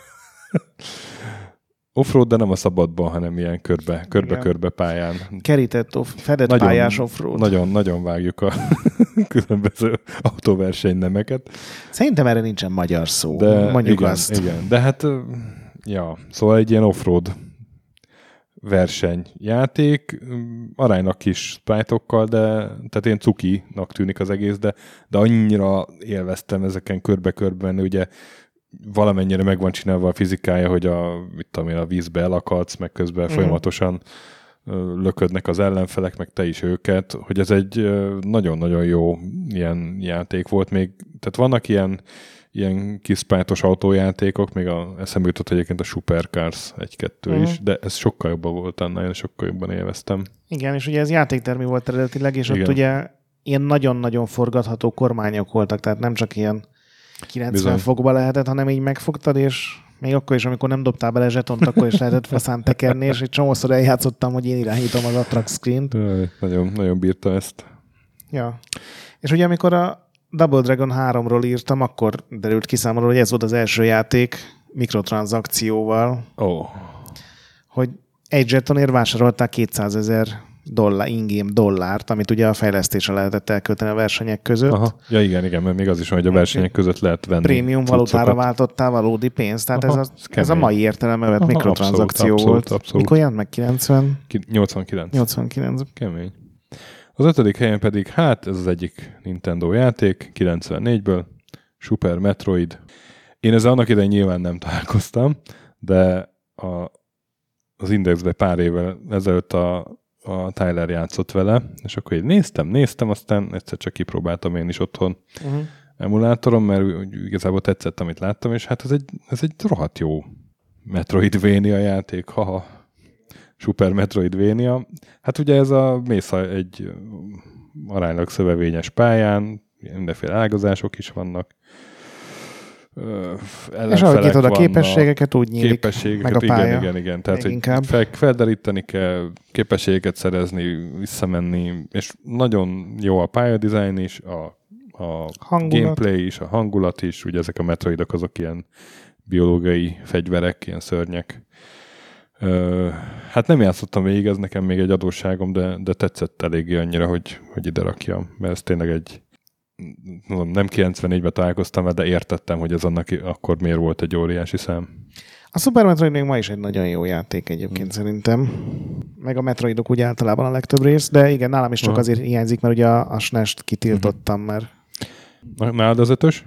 offroad, de nem a szabadban, hanem ilyen körbe, körbe-körbe pályán. Kerített, off, fedett Nagyon- pályás offroad. Nagyon, nagyon vágjuk a [LAUGHS] különböző autóverseny nemeket. Szerintem erre nincsen magyar szó. De Mondjuk igen, azt. igen, de hát ja, szóval egy ilyen offroad versenyjáték, ö, aránylag kis sprite de tehát én cukinak tűnik az egész, de, de annyira élveztem ezeken körbe-körbe menni, ugye valamennyire meg van csinálva a fizikája, hogy a, mit tudom én, a vízbe elakadsz, meg közben Mhm. folyamatosan löködnek az ellenfelek, meg te is őket, hogy ez egy nagyon-nagyon jó ilyen játék volt még. Tehát vannak ilyen, ilyen kis spájtos autójátékok, még a, eszembe jutott egyébként a Supercars 1-2 Mhm. is, de ez sokkal jobban volt annál, én sokkal jobban élveztem. Igen, és ugye ez játéktermi volt eredetileg, és Igen. ott ugye ilyen nagyon-nagyon forgatható kormányok voltak, tehát nem csak ilyen 90 Bizony. fokba lehetett, hanem így megfogtad, és még akkor is, amikor nem dobtál bele zsetont, akkor is lehetett faszán tekerni, és egy csomószor eljátszottam, hogy én irányítom az attract screen-t. Nagyon, nagyon bírta ezt. Ja. És ugye amikor a Double Dragon 3-ról írtam, akkor derült ki számomra, hogy ez volt az első játék mikrotranszakcióval, Ó, oh, hogy egy zsetonért vásárolták 200 ezer dollár, ingame dollárt, amit ugye a fejlesztésre lehetett elkölteni a versenyek között. Aha. Ja igen, igen, mert még az is van, hogy a versenyek között lehet venni Prémium valutára váltottál valódi pénzt, tehát Aha, ez, a, ez a mai értelemben vett mikrotranszakció abszolút, volt. abszolút, abszolút. Mikor jelent meg? 90? Ki- 89. 89. Kemény. Az ötödik helyen pedig, hát ez az egyik Nintendo játék, 94-ből, Super Metroid. Én ezzel annak idején nyilván nem találkoztam, de a, az Indexbe pár évvel ezelőtt a, a Tyler játszott vele, és akkor így néztem, néztem, aztán egyszer csak kipróbáltam én is otthon Uh-huh. emulátoron, mert úgy igazából tetszett, amit láttam, és hát ez egy, ez egy rohadt jó Metroidvania játék, haha. Super Metroidvania. Hát ugye ez a mész a- egy aránylag szövevényes pályán, mindenféle ágazások is vannak. És ahogy nyitod a képességeket, úgy nyílik képességeket, meg a pálya. igen, igen, igen. Tehát, hogy fel, felderíteni kell, képességeket szerezni, visszamenni, és nagyon jó a pályadizájn is, a, a Hangulat. gameplay is, a hangulat is, ugye ezek a metroidok azok ilyen biológiai fegyverek, ilyen szörnyek. Ö, hát nem játszottam végig, ez nekem még egy adósságom, de, de tetszett eléggé annyira, hogy, hogy ide rakjam, mert ez tényleg egy mondom, nem 94-ben találkoztam vele, de értettem, hogy ez annak akkor miért volt egy óriási szám. A Super Metroid még ma is egy nagyon jó játék egyébként Hmm. szerintem. Meg a Metroidok úgy általában a legtöbb rész, de igen, nálam is csak Aha. azért hiányzik, mert ugye a, a SNES-t kitiltottam, mert Na- Nálad az ötös?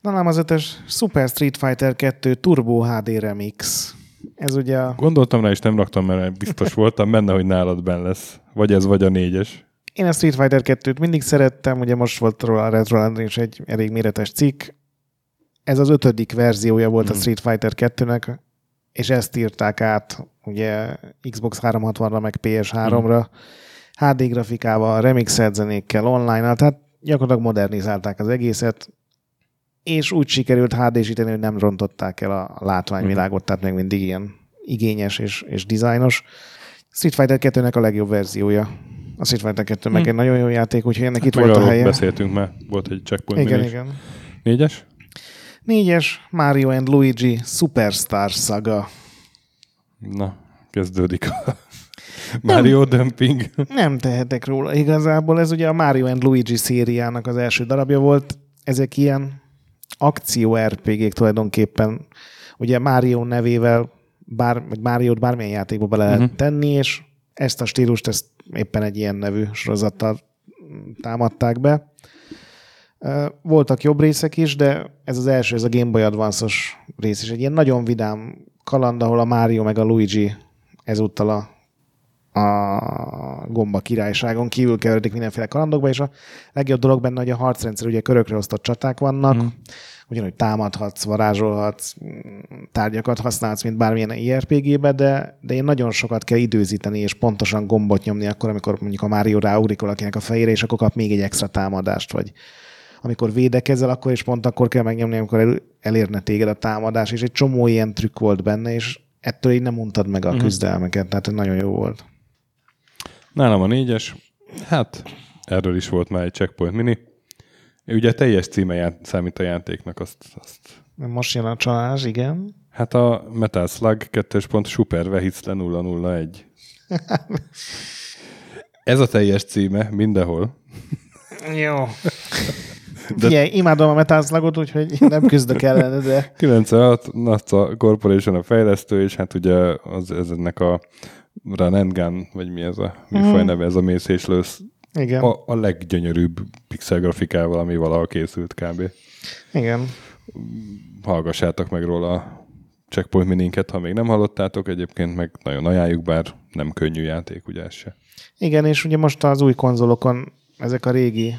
nálam az ötös Super Street Fighter 2 Turbo HD Remix. Ez ugye a... Gondoltam rá, és nem raktam, mert biztos voltam benne, hogy nálad benne lesz. Vagy ez, vagy a négyes. Én a Street Fighter 2-t mindig szerettem, ugye most volt róla a Retroland is egy elég méretes cikk. Ez az ötödik verziója volt a Mhm. Street Fighter 2-nek, és ezt írták át ugye Xbox 360-ra, meg PS3-ra, HD grafikával, remixelt zenékkel, online tehát gyakorlatilag modernizálták az egészet, és úgy sikerült HD-síteni, hogy nem rontották el a látványvilágot, tehát még mindig ilyen igényes és, és dizájnos. Street Fighter 2-nek a legjobb verziója. A Street Fighter 2 meg Hm. egy nagyon jó játék, úgyhogy ennek itt Meg volt a helye. beszéltünk már, volt egy checkpoint Igen, is. igen. Négyes? Négyes, Mario and Luigi Superstar Saga. Na, kezdődik a Mario Dumping. Nem tehetek róla igazából. Ez ugye a Mario and Luigi szériának az első darabja volt. Ezek ilyen akció RPG-k tulajdonképpen. Ugye Mario nevével bár, vagy Mario-t bármilyen játékba bele lehet Mhm. tenni, és ezt a stílust ezt éppen egy ilyen nevű sorozattal támadták be. Voltak jobb részek is, de ez az első, ez a Game Boy Advance-os rész is. Egy ilyen nagyon vidám kaland, ahol a Mario meg a Luigi ezúttal a, a gomba királyságon kívül keveredik mindenféle kalandokba, és a legjobb dolog benne, hogy a harcrendszer ugye körökre osztott csaták vannak, Mhm. Ugyanúgy támadhatsz, varázsolhatsz, tárgyakat használsz, mint bármilyen IRPG-be, de, de én nagyon sokat kell időzíteni, és pontosan gombot nyomni akkor, amikor mondjuk a Mario ráugrik valakinek a fejére, és akkor kap még egy extra támadást, vagy amikor védekezel, akkor is pont akkor kell megnyomni, amikor el, elérne téged a támadás, és egy csomó ilyen trükk volt benne, és ettől így nem untad meg a uh-huh. küzdelmeket, tehát nagyon jó volt. Nálam a négyes, hát erről is volt már egy Checkpoint Mini. Ugye teljes címe ját, számít a játéknak, azt, azt... Most jön a csalás, igen. Hát a Metal Slug 2. Super Vehicle 001. [LAUGHS] Ez a teljes címe mindenhol. Jó. [LAUGHS] De... Figyelj, imádom a Metal Slugot, úgyhogy nem küzdök ellene, de... 96 NASA Corporation a fejlesztő, és hát ugye az, ez ennek a Run and Gun, vagy mi ez a műfaj mm. neve, ez a mész és lősz igen. A, a leggyönyörűbb pixel grafikával, ami valaha készült kb. Igen. Hallgassátok meg róla a Checkpoint mininket, ha még nem hallottátok, egyébként meg nagyon ajánljuk, bár nem könnyű játék, ugye ez se. Igen, és ugye most az új konzolokon ezek a régi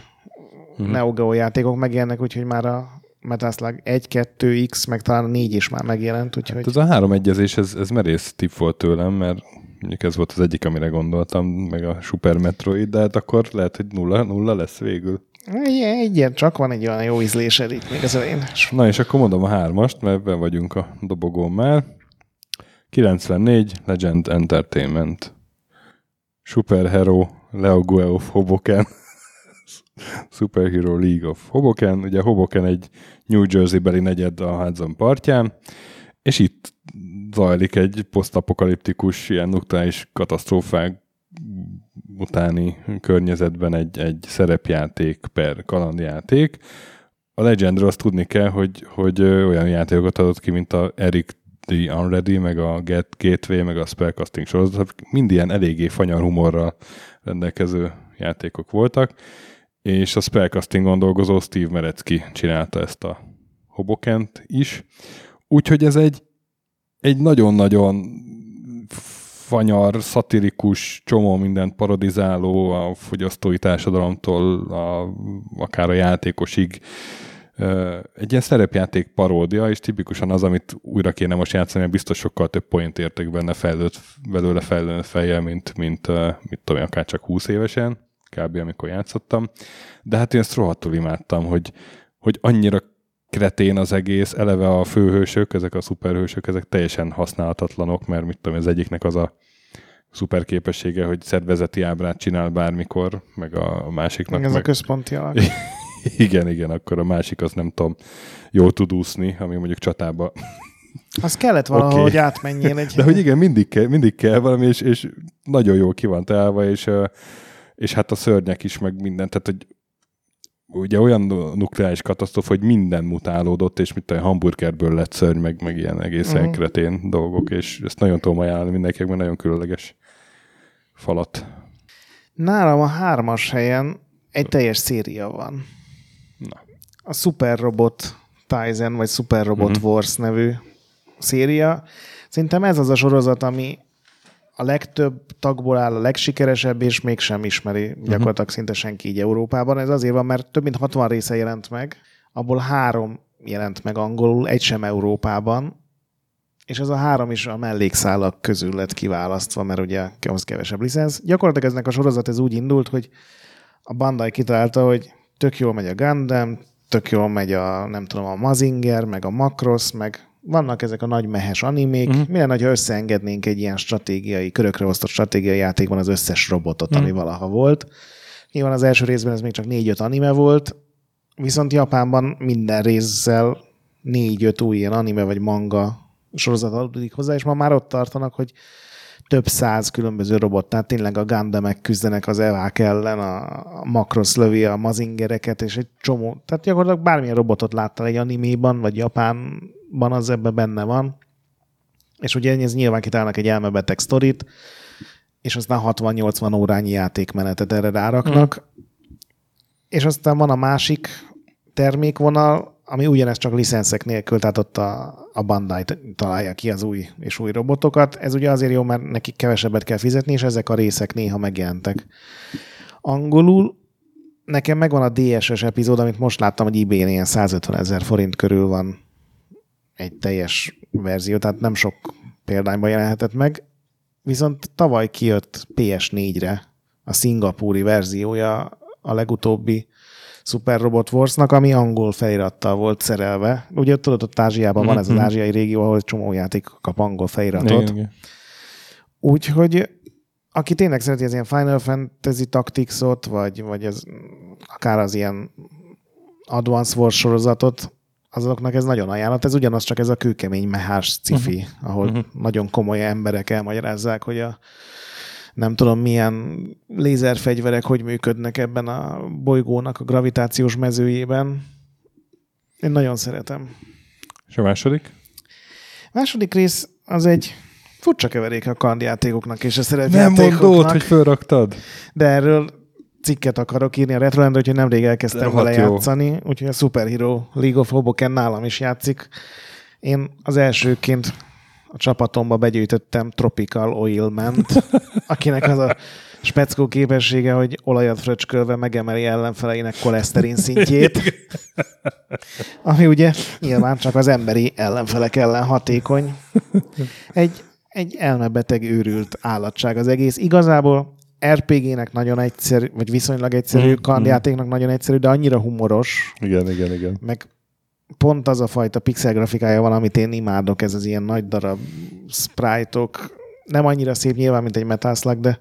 uh-huh. Neo Geo játékok megjelennek, úgyhogy már a Metal Slug 1, 2, X, meg talán a 4 is már megjelent. Úgyhogy... Hát ez a három egyezés, ez, ez merész tipp volt tőlem, mert Mondjuk ez volt az egyik, amire gondoltam, meg a Super Metroid, de hát akkor lehet, hogy nulla, nulla lesz végül. Egy ilyen, csak van egy olyan jó ízlésed itt még az elején. Na és akkor mondom a hármast, mert be vagyunk a dobogón már. 94 Legend Entertainment. Superhero Leo of Hoboken. [LAUGHS] Superhero League of Hoboken. Ugye Hoboken egy New Jersey-beli negyed a Hudson partján, és itt zajlik egy posztapokaliptikus, ilyen nukleáris katasztrófák utáni környezetben egy, egy szerepjáték per kalandjáték. A Legendről azt tudni kell, hogy, hogy olyan játékokat adott ki, mint a Eric the Unready, meg a Get Gateway, meg a Spellcasting sorozat, mind ilyen eléggé fanyar humorral rendelkező játékok voltak, és a Spellcastingon dolgozó Steve Merecki csinálta ezt a Hobokent is. Úgyhogy ez egy egy nagyon-nagyon fanyar, szatirikus, csomó mindent parodizáló a fogyasztói társadalomtól a, akár a játékosig egy ilyen szerepjáték paródia, és tipikusan az, amit újra kéne most játszani, mert biztos sokkal több point érték benne fejlőtt, belőle fejlőtt fejjel, mint, mint, mint tudom, akár csak 20 évesen, kb. amikor játszottam. De hát én ezt rohadtul imádtam, hogy, hogy annyira kretén az egész, eleve a főhősök, ezek a szuperhősök, ezek teljesen használhatatlanok, mert mit tudom, az egyiknek az a szuper képessége, hogy szervezeti ábrát csinál bármikor, meg a másiknak Ez meg... a központi [LAUGHS] alak. igen, igen, akkor a másik az nem tudom, jól tud úszni, ami mondjuk csatába az kellett valahogy okay. átmenjél egy... De hogy igen, mindig kell, mindig kell valami, és, és nagyon jól ki van találva, és, és hát a szörnyek is, meg minden, tehát hogy ugye olyan nukleáris katasztrófa, hogy minden mutálódott, és mit a hamburgerből lett szörny, meg, meg ilyen egészen uh-huh. kretén dolgok, és ezt nagyon tudom ajánlani mindenkinek, mert nagyon különleges falat. Nálam a hármas helyen egy teljes széria van. Na. A Super Robot Tizen, vagy Super Robot uh-huh. Wars nevű széria. Szerintem ez az a sorozat, ami a legtöbb tagból áll a legsikeresebb, és mégsem ismeri uh-huh. gyakorlatilag szinte senki így Európában. Ez azért van, mert több mint 60 része jelent meg, abból három jelent meg angolul, egy sem Európában, és ez a három is a mellékszálak közül lett kiválasztva, mert ugye az kevesebb licensz. Gyakorlatilag eznek a sorozat ez úgy indult, hogy a Bandai kitalálta, hogy tök jól megy a Gundam, tök jól megy a, nem tudom, a Mazinger, meg a Macross, meg vannak ezek a nagy mehes animék, uh-huh. milyen nagy, ha összeengednénk egy ilyen stratégiai, körökre osztott stratégiai játékban az összes robotot, uh-huh. ami valaha volt. Nyilván az első részben ez még csak négy-öt anime volt, viszont Japánban minden részsel négy-öt új ilyen anime vagy manga sorozat adódik hozzá, és ma már ott tartanak, hogy több száz különböző robot, tehát tényleg a Gundamek küzdenek az evák ellen, a Macross lövi a mazingereket, és egy csomó, tehát gyakorlatilag bármilyen robotot láttál egy animéban, vagy Japánban, az ebben benne van. És ugye ez nyilván kitálnak egy elmebeteg sztorit, és aztán 60-80 órányi játékmenetet erre ráraknak. Mm. És aztán van a másik termékvonal, ami ugyanezt csak licenszek nélkül, tehát ott a, a Bandai találja ki az új és új robotokat. Ez ugye azért jó, mert nekik kevesebbet kell fizetni, és ezek a részek néha megjelentek. Angolul nekem megvan a DSS epizód, amit most láttam, hogy eBay-n ilyen 150 ezer forint körül van egy teljes verzió, tehát nem sok példányban jelenhetett meg. Viszont tavaly kijött PS4-re a szingapúri verziója a legutóbbi Super Robot Wars-nak, ami angol felirattal volt szerelve. Ugye tudod, ott Ázsiában mm-hmm. van ez az Mhm. ázsiai régió, ahol csomó játék kap angol feliratot. Úgyhogy aki tényleg szereti az ilyen Final Fantasy Tactics-ot, vagy, vagy ez, akár az ilyen Advance Wars sorozatot, azoknak ez nagyon ajánlat. Ez ugyanaz, csak ez a kőkemény mehás sci-fi, uh-huh. ahol uh-huh. nagyon komoly emberek elmagyarázzák, hogy a nem tudom milyen lézerfegyverek hogy működnek ebben a bolygónak a gravitációs mezőjében. Én nagyon szeretem. És a második? A második rész az egy furcsa keveréke a kardjátékoknak és a Nem szerepjátékoknak. mondod, hogy fölraktad? De erről cikket akarok írni a Retrolendre, úgyhogy nemrég elkezdtem vele játszani, úgyhogy a Superhero League of Hoboken nálam is játszik. Én az elsőként a csapatomba begyűjtöttem Tropical Oilment, [LAUGHS] akinek az a speckó képessége, hogy olajat fröcskölve megemeli ellenfeleinek koleszterin szintjét, ami ugye nyilván csak az emberi ellenfelek ellen hatékony. Egy, egy elmebeteg őrült állatság az egész. Igazából RPG-nek nagyon egyszerű, vagy viszonylag egyszerű, Mm, mm, kardjátéknak nagyon egyszerű, de annyira humoros, Igen, igen, igen. meg pont az a fajta pixel grafikája van, amit én imádok, ez az ilyen nagy darab sprite-ok. Nem annyira szép nyilván, mint egy Metal Slug, de,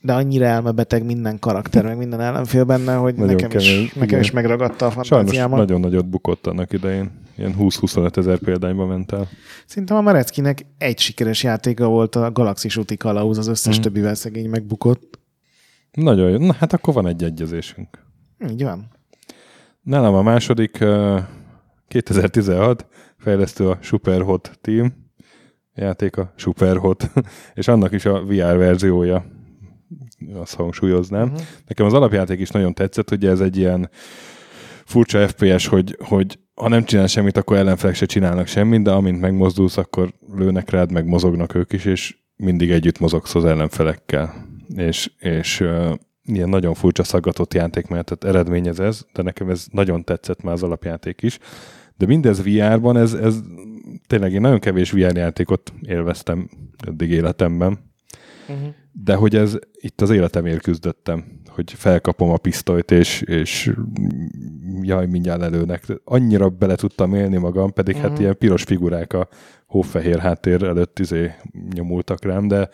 de annyira elmebeteg minden karakter, meg minden ellenfél benne, hogy Nagyon nekem, kemény, is, nekem igen. is megragadta a Sajnos fantáziámat. nagyon nagyot bukott annak idején. Ilyen 20-25 ezer példányba ment el. Szerintem a Mareckinek egy sikeres játéka volt a Galaxis úti kalauz, az összes mm. többivel szegény megbukott. Nagyon jó. Na hát akkor van egy egyezésünk. Így van. Nálam a második uh, 2016 fejlesztő a Superhot Team játék a Superhot, [LAUGHS] és annak is a VR verziója, azt hangsúlyoznám. Uh-huh. Nekem az alapjáték is nagyon tetszett, ugye ez egy ilyen furcsa FPS, hogy, hogy ha nem csinál semmit, akkor ellenfelek se csinálnak semmit, de amint megmozdulsz, akkor lőnek rád, meg mozognak ők is, és mindig együtt mozogsz az ellenfelekkel. És, és ilyen nagyon furcsa szaggatott játék, mert tehát eredményez ez, de nekem ez nagyon tetszett már az alapjáték is. De mindez VR-ban, ez, ez tényleg én nagyon kevés VR játékot élveztem eddig életemben, Uh-huh. de hogy ez itt az életemért küzdöttem, hogy felkapom a pisztolyt, és, és jaj, mindjárt lelőnek. Annyira bele tudtam élni magam, pedig hát Mhm. ilyen piros figurák a hófehér háttér előtt izé nyomultak rám, de,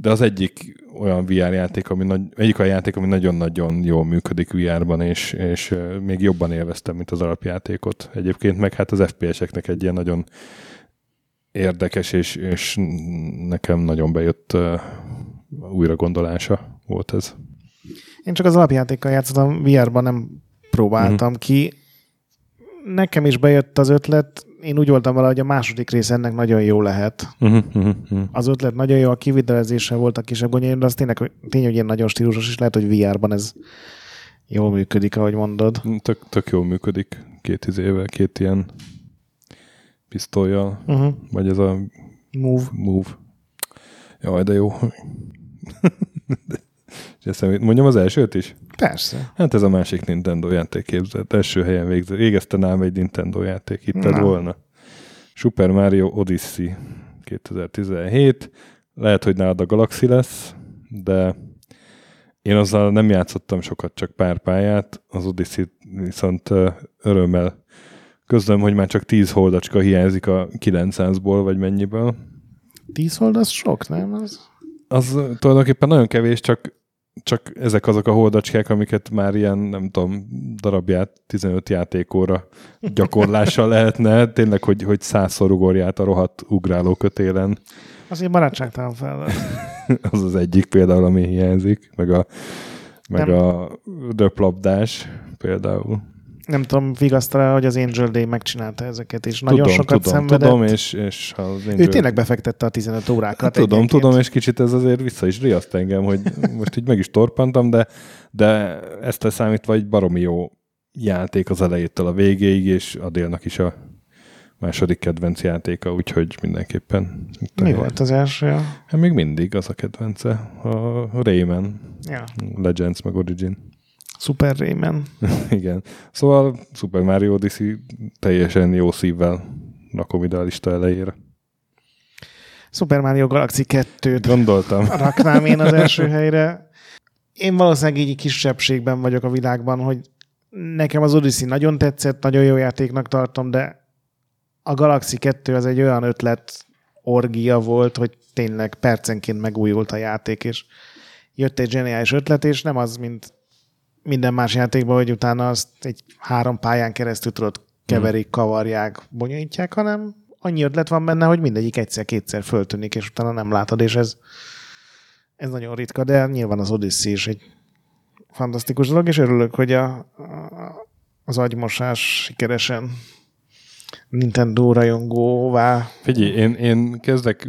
de az egyik olyan VR játék, ami nagy, egyik olyan játék, ami nagyon-nagyon jól működik VR-ban, és, és még jobban élveztem, mint az alapjátékot. Egyébként meg hát az FPS-eknek egy ilyen nagyon érdekes, és, és nekem nagyon bejött uh, újra gondolása volt ez. Én csak az alapjátékkal játszottam, VR-ban nem próbáltam uh-huh. ki. Nekem is bejött az ötlet, én úgy voltam vele, hogy a második rész ennek nagyon jó lehet. Uh-huh, uh-huh, uh-huh. Az ötlet nagyon jó, a kivitelezése voltak kisebb gondjaim, de az tényleg, tény, hogy ilyen nagyon stílusos, és lehet, hogy VR-ban ez jól működik, ahogy mondod. Tök, tök jól működik két izével, két ilyen pisztolyjal, Uh-huh. vagy ez a Move. move. Jaj, de jó. [LAUGHS] És eszembe- Mondjam az elsőt is? Persze. Hát ez a másik Nintendo játék képzelt. Első helyen végzett. Égezte nálam egy Nintendo játék. Hitted Na. volna? Super Mario Odyssey 2017. Lehet, hogy nálad a Galaxy lesz, de én azzal nem játszottam sokat, csak pár pályát. Az Odyssey viszont örömmel közlöm, hogy már csak 10 holdacska hiányzik a 900-ból, vagy mennyiből. Tíz hold az sok, nem? Az... Az tulajdonképpen nagyon kevés, csak, csak ezek azok a holdacskák, amiket már ilyen, nem tudom, darabját 15 játékóra gyakorlással [LAUGHS] lehetne. Tényleg, hogy, hogy százszor ugorját a rohadt ugráló kötélen. Azért barátságtalan fel. [LAUGHS] Az az egyik például, ami hiányzik. Meg a, meg Nem. a röplabdás például. Nem tudom, vigasztal hogy az Angel Day megcsinálta ezeket, és nagyon tudom, sokat tudom, szenvedett. tudom, és, és az Ő Angel- tényleg befektette a 15 órákat. Hát, tudom, egyenként. tudom, és kicsit ez azért vissza is riaszt engem, hogy most így meg is torpantam, de, de ezt leszámítva egy baromi jó játék az elejétől a végéig, és Adélnak is a második kedvenc játéka, úgyhogy mindenképpen. a Mi hely. volt az első? Hát még mindig az a kedvence, a Rayman, Ja. Legends meg Origin. Super Rayman. [LAUGHS] Igen. Szóval Super Mario Odyssey teljesen jó szívvel rakom ide a lista elejére. Super Mario Galaxy 2-t Gondoltam. [LAUGHS] raknám én az első helyre. Én valószínűleg így kisebbségben vagyok a világban, hogy nekem az Odyssey nagyon tetszett, nagyon jó játéknak tartom, de a Galaxy 2 az egy olyan ötlet orgia volt, hogy tényleg percenként megújult a játék, és jött egy zseniális ötlet, és nem az, mint minden más játékban, hogy utána azt egy három pályán keresztül tudod keverik, kavarják, bonyolítják, hanem annyi ötlet van benne, hogy mindegyik egyszer-kétszer föltűnik, és utána nem látod, és ez, ez nagyon ritka, de nyilván az Odyssey is egy fantasztikus dolog, és örülök, hogy a, a, az agymosás sikeresen Nintendo rajongóvá. Figyelj, én, én kezdek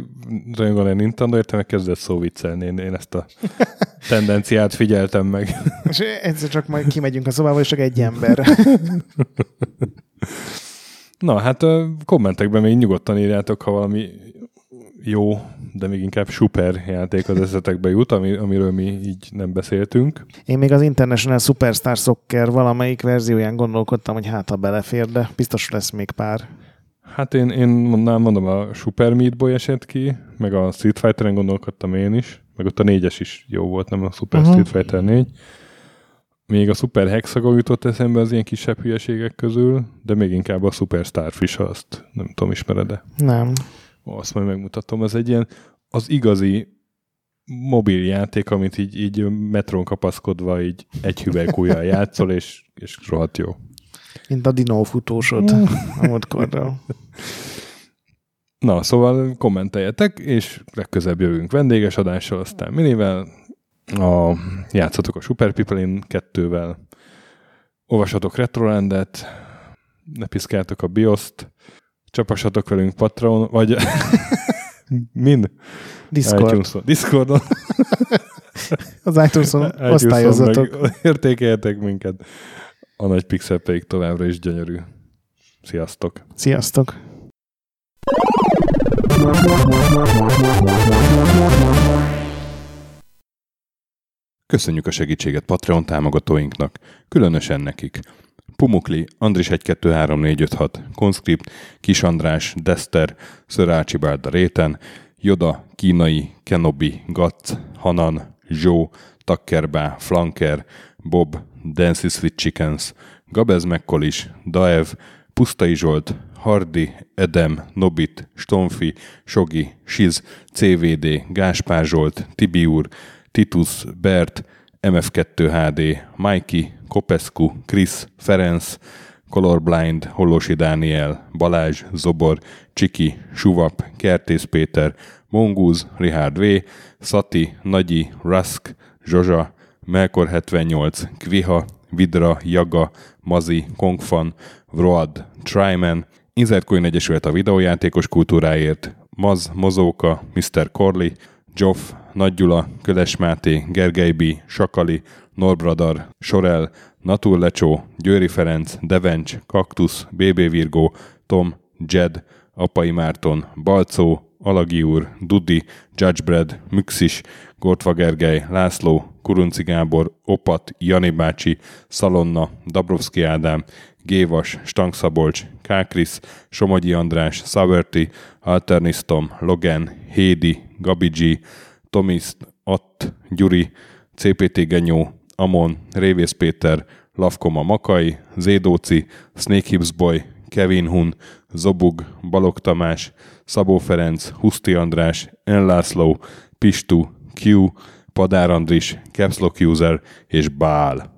rajongani a Nintendo, értem, meg kezdett szó viccelni. Én, én ezt a [LAUGHS] tendenciát figyeltem meg. És egyszer csak majd kimegyünk a szobába, és csak egy ember. [LAUGHS] Na, hát kommentekben még nyugodtan írjátok, ha valami jó, de még inkább super játék az eszetekbe jut, ami, amiről mi így nem beszéltünk. Én még az International Superstar Soccer valamelyik verzióján gondolkodtam, hogy hát ha belefér, de biztos lesz még pár. Hát én, én mondnám, mondom, a Super Meat Boy esett ki, meg a Street Fighter-en gondolkodtam én is, meg ott a négyes is jó volt, nem a Super uh-huh. Street Fighter 4. Még a Super Hexagon jutott eszembe az ilyen kisebb hülyeségek közül, de még inkább a Super Starfish, azt nem tudom, ismered-e? Nem. Azt majd megmutatom. Ez egy ilyen az igazi mobil játék, amit így, így metron kapaszkodva így egy hüvelykújjal játszol, és, és rohadt jó. Mint a Dino futósod a múltkorral. Na, szóval kommenteljetek, és legközebb jövünk vendéges adással, aztán minivel, a, játszatok a Super People-in kettővel, olvasatok Retrolandet, ne piszkáltok a BIOS-t, csapassatok velünk Patreon, vagy [LAUGHS] min? Discord. iTunes-on. Discordon. [LAUGHS] Az iTunes-on [LAUGHS] osztályozzatok. Értékeljetek minket. A nagy pixel pedig továbbra is gyönyörű. Sziasztok! Sziasztok! Köszönjük a segítséget Patreon támogatóinknak, különösen nekik. Pumukli, Andris 123456, Conscript, Kis András, Dester, Szörácsi Bálda Réten, Joda, Kínai, Kenobi, Gatz, Hanan, Zsó, Takkerbá, Flanker, Bob, Dancy Sweet Chickens, Gabez Mekkolis, Daev, Pusztai Zsolt, Hardi, Edem, Nobit, Stonfi, Sogi, Siz, CVD, Gáspár Zsolt, Tibiur, Titus, Bert, MF2 HD, Mikey, Kopescu, Chris, Ferenc, Colorblind, Holosi Dániel, Balázs, Zobor, Csiki, Suvap, Kertész Péter, Mongúz, Richard V, Szati, Nagyi, Rusk, Zsozsa, Melkor 78, Kviha, Vidra, Jaga, Mazi, Kongfan, Vroad, Tryman, Inzertcoin Egyesület a videójátékos kultúráért, Maz, Mozóka, Mr. Corley, Joff, Nagy Gyula, Köles Máté, Gergely B., Sakali, Norbradar, Sorel, Natur Lecsó, Győri Ferenc, Devencs, Kaktusz, BB Virgó, Tom, Jed, Apai Márton, Balcó, Alagi úr, Dudi, Judgebred, Müxis, Gortva Gergely, László, Kurunci Gábor, Opat, Jani bácsi, Szalonna, Dabrowski Ádám, Gévas, Stangszabolcs, Kákris, Somogyi András, Szaverti, Alternisztom, Logan, Hédi, Gabigi, Tomiszt, Att, Gyuri, CPT Genyó, Amon, Révész Péter, Lavkoma Makai, Zédóci, Snake Hips Boy, Kevin Hun, Zobug, Balog Tamás, Szabó Ferenc, Huszti András, Enlászló, Pistu, Q, Padár Andris, Capslock User és Bál.